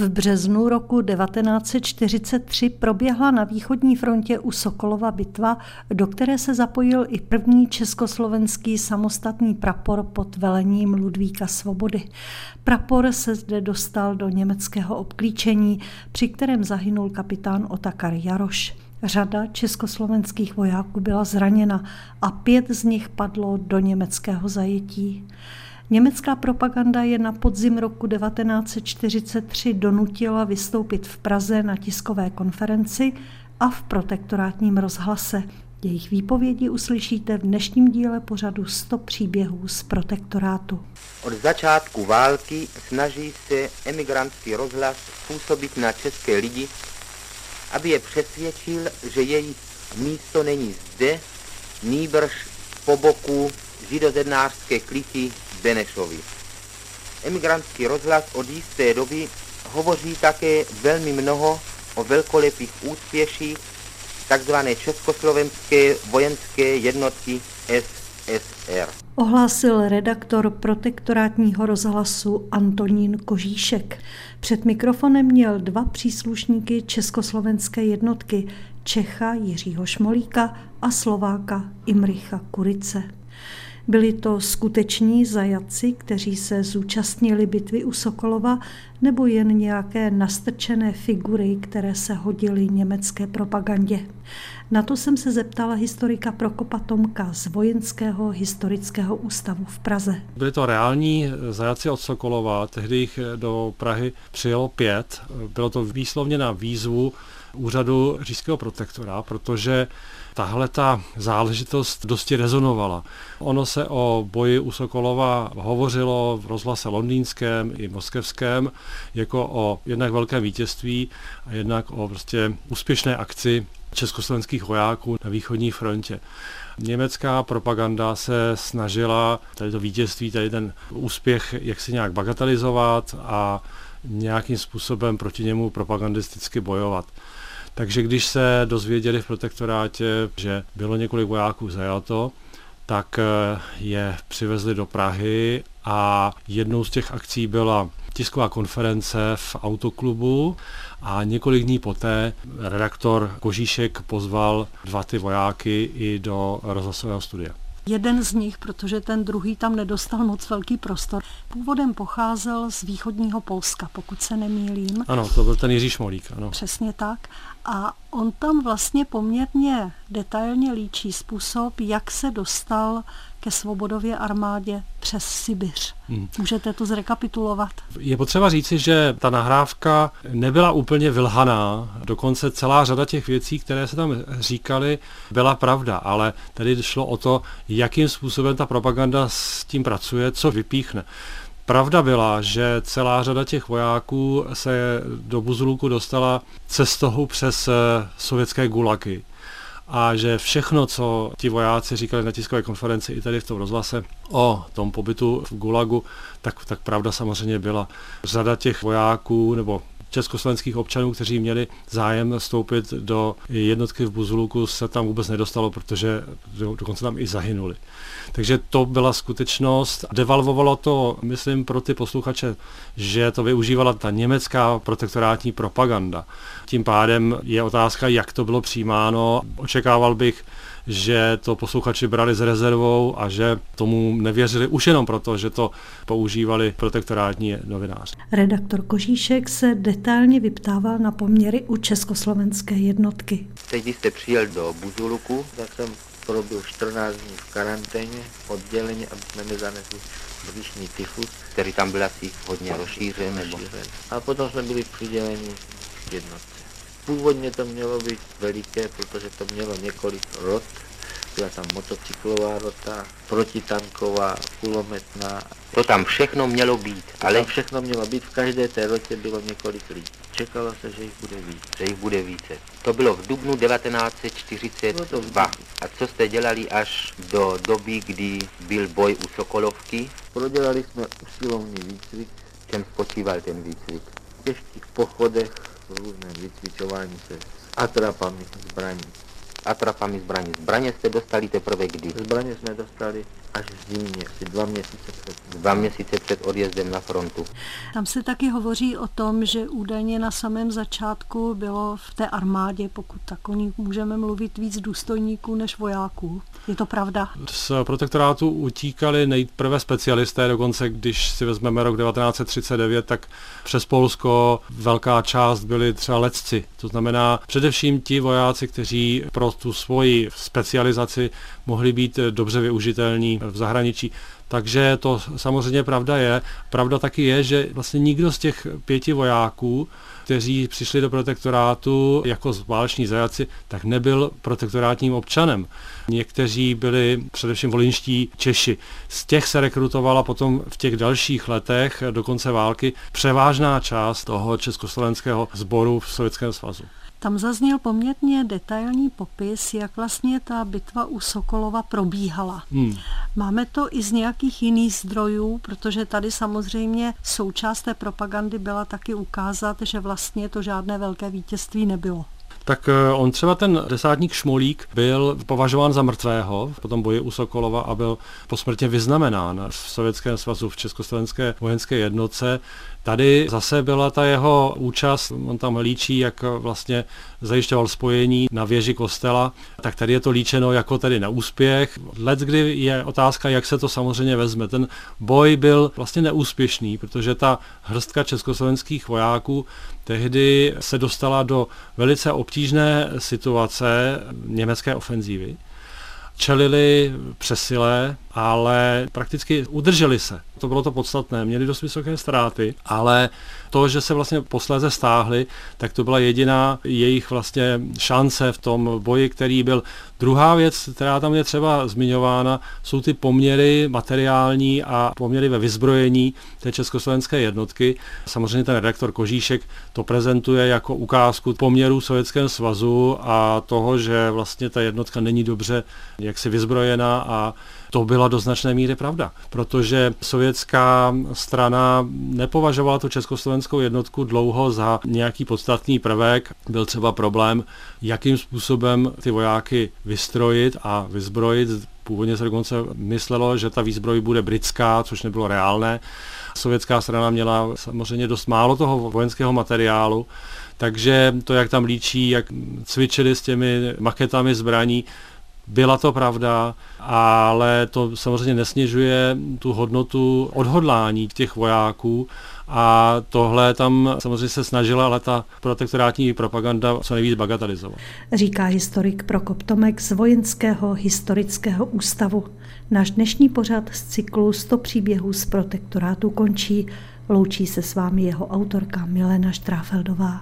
V březnu roku 1943 proběhla na východní frontě u Sokolova bitva, do které se zapojil i první československý samostatný prapor pod velením Ludvíka Svobody. Prapor se zde dostal do německého obklíčení, při kterém zahynul kapitán Otakar Jaroš. Řada československých vojáků byla zraněna a pět z nich padlo do německého zajetí. Německá propaganda je na podzim roku 1943 donutila vystoupit v Praze na tiskové konferenci a v protektorátním rozhlase. Jejich výpovědi uslyšíte v dnešním díle pořadu 100 příběhů z protektorátu. Od začátku války snaží se emigrantský rozhlas působit na české lidi, aby je přesvědčil, že jejich místo není zde, nýbrž po boku židozednářské kliky Benešovi. Emigrantský rozhlas od jisté doby hovoří také velmi mnoho o velkolepých úspěších tzv. československé vojenské jednotky SSR. Ohlásil redaktor protektorátního rozhlasu Antonín Kožíšek. Před mikrofonem měl dva příslušníky československé jednotky, Čecha Jiřího Šmolíka a Slováka Imricha Kurice. Byli to skuteční zajatci, kteří se zúčastnili bitvy u Sokolova, nebo jen nějaké nastrčené figury, které se hodily německé propagandě. Na to jsem se zeptala historika Prokopa Tomka z Vojenského historického ústavu v Praze. Byli to reální zajatci od Sokolova, tehdy jich do Prahy přijelo pět. Bylo to výslovně na výzvu úřadu říšského protektora, protože tahle ta záležitost dosti rezonovala. Ono se o boji u Sokolova hovořilo v rozhlase londýnském i moskevském jako o jednak velkém vítězství a jednak o prostě úspěšné akci československých vojáků na východní frontě. Německá propaganda se snažila tady to vítězství, tady ten úspěch jak si nějak bagatelizovat a nějakým způsobem proti němu propagandisticky bojovat. Takže když se dozvěděli v protektorátě, že bylo několik vojáků zajato, tak eh, je přivezli do Prahy a jednou z těch akcí byla tisková konference v autoklubu a několik dní poté redaktor Kožíšek pozval dva ty vojáky i do rozhlasového studia. Jeden z nich, protože ten druhý tam nedostal moc velký prostor, původem pocházel z východního Polska, pokud se nemýlím. Ano, to byl ten Jiří Šmolík. Ano. Přesně tak. A on tam vlastně poměrně detailně líčí způsob, jak se dostal ke Svobodově armádě přes Sibiř. Hmm. Můžete to zrekapitulovat? Je potřeba říci, že ta nahrávka nebyla úplně vylhaná, dokonce celá řada těch věcí, které se tam říkali, byla pravda, ale tady šlo o to, jakým způsobem ta propaganda s tím pracuje, co vypíchne. Pravda byla, že celá řada těch vojáků se do Buzulku dostala cestou přes eh, sovětské gulaky a že všechno, co ti vojáci říkali na tiskové konferenci i tady v tom rozhlase o tom pobytu v Gulagu, tak, tak pravda samozřejmě byla. Řada těch vojáků nebo československých občanů, kteří měli zájem vstoupit do jednotky v Buzuluku, se tam vůbec nedostalo, protože dokonce tam i zahynuli. Takže to byla skutečnost. Devalvovalo to, myslím, pro ty posluchače, že to využívala ta německá protektorátní propaganda. Tím pádem je otázka, jak to bylo přijímáno. Očekával bych, že to posluchači brali s rezervou a že tomu nevěřili už jenom proto, že to používali protektorátní novináři. Redaktor Kožíšek se detailně vyptával na poměry u československé jednotky. Teď, když jste přijel do Buzuluku, tak jsem probil 14 dní v karanténě, odděleně, aby jsme nezanesli břišní tyfus, který tam byl asi hodně rozšířen. Nebo... A potom jsme byli přiděleni jednotce. Původně to mělo být veliké, protože to mělo několik rot. Byla tam motocyklová rota, protitanková, kulometná. To tam všechno mělo být. To ale... tam všechno mělo být, v každé té rotě bylo několik lidí. Čekalo se, že jich bude víc. Že jich bude více. To bylo v dubnu 1942. No A co jste dělali až do doby, kdy byl boj u Sokolovky? Prodělali jsme usilovný výcvik. Čem spočíval ten výcvik? V těžkých pochodech různém vycvičování se s atrapami zbraní. Atrapami zbraní. Zbraně jste dostali teprve kdy? Zbraně jsme dostali až v zimě, asi dva měsíce před. Dva měsíce před odjezdem na frontu. Tam se taky hovoří o tom, že údajně na samém začátku bylo v té armádě, pokud tak o ní můžeme mluvit, víc důstojníků než vojáků. Je to pravda? Z protektorátu utíkali nejprve specialisté, dokonce když si vezmeme rok 1939, tak přes Polsko velká část byli třeba letci. To znamená především ti vojáci, kteří pro tu svoji specializaci mohli být dobře využitelní v zahraničí. Takže to samozřejmě pravda je. Pravda taky je, že vlastně nikdo z těch pěti vojáků, kteří přišli do protektorátu jako váleční zajaci, tak nebyl protektorátním občanem. Někteří byli především volinští Češi. Z těch se rekrutovala potom v těch dalších letech do konce války převážná část toho československého sboru v Sovětském svazu. Tam zazněl poměrně detailní popis, jak vlastně ta bitva u Sokolova probíhala. Hmm. Máme to i z nějakých jiných zdrojů, protože tady samozřejmě součást té propagandy byla taky ukázat, že vlastně to žádné velké vítězství nebylo tak eh, on třeba ten desátník Šmolík byl považován za mrtvého po tom boji u Sokolova a byl posmrtně vyznamenán v Sovětském svazu v Československé vojenské jednotce. Tady zase byla ta jeho účast, on tam líčí, jak vlastně zajišťoval spojení na věži kostela, tak tady je to líčeno jako tady na úspěch. Let, kdy je otázka, jak se to samozřejmě vezme. Ten boj byl vlastně neúspěšný, protože ta hrstka československých vojáků tehdy se dostala do velice obtížné situace německé ofenzívy. Čelili přesile, ale prakticky udrželi se. To bylo to podstatné. Měli dost vysoké ztráty, ale to, že se vlastně posléze stáhli, tak to byla jediná jejich vlastně šance v tom boji, který byl. Druhá věc, která tam je třeba zmiňována, jsou ty poměry materiální a poměry ve vyzbrojení té československé jednotky. Samozřejmě ten redaktor Kožíšek to prezentuje jako ukázku poměrů Sovětském svazu a toho, že vlastně ta jednotka není dobře jaksi vyzbrojená a to byla do značné míry pravda, protože sovětská strana nepovažovala tu československou jednotku dlouho za nějaký podstatný prvek. Byl třeba problém, jakým způsobem ty vojáky vystrojit a vyzbrojit. Původně se dokonce myslelo, že ta výzbroj bude britská, což nebylo reálné. Sovětská strana měla samozřejmě dost málo toho vojenského materiálu, takže to, jak tam líčí, jak cvičili s těmi maketami zbraní, byla to pravda, ale to samozřejmě nesnižuje tu hodnotu odhodlání těch vojáků a tohle tam samozřejmě se snažila, ale ta protektorátní propaganda co nejvíc bagatelizovat. Říká historik Prokop Tomek z Vojenského historického ústavu. Náš dnešní pořad z cyklu 100 příběhů z protektorátu končí. Loučí se s vámi jeho autorka Milena Štráfeldová.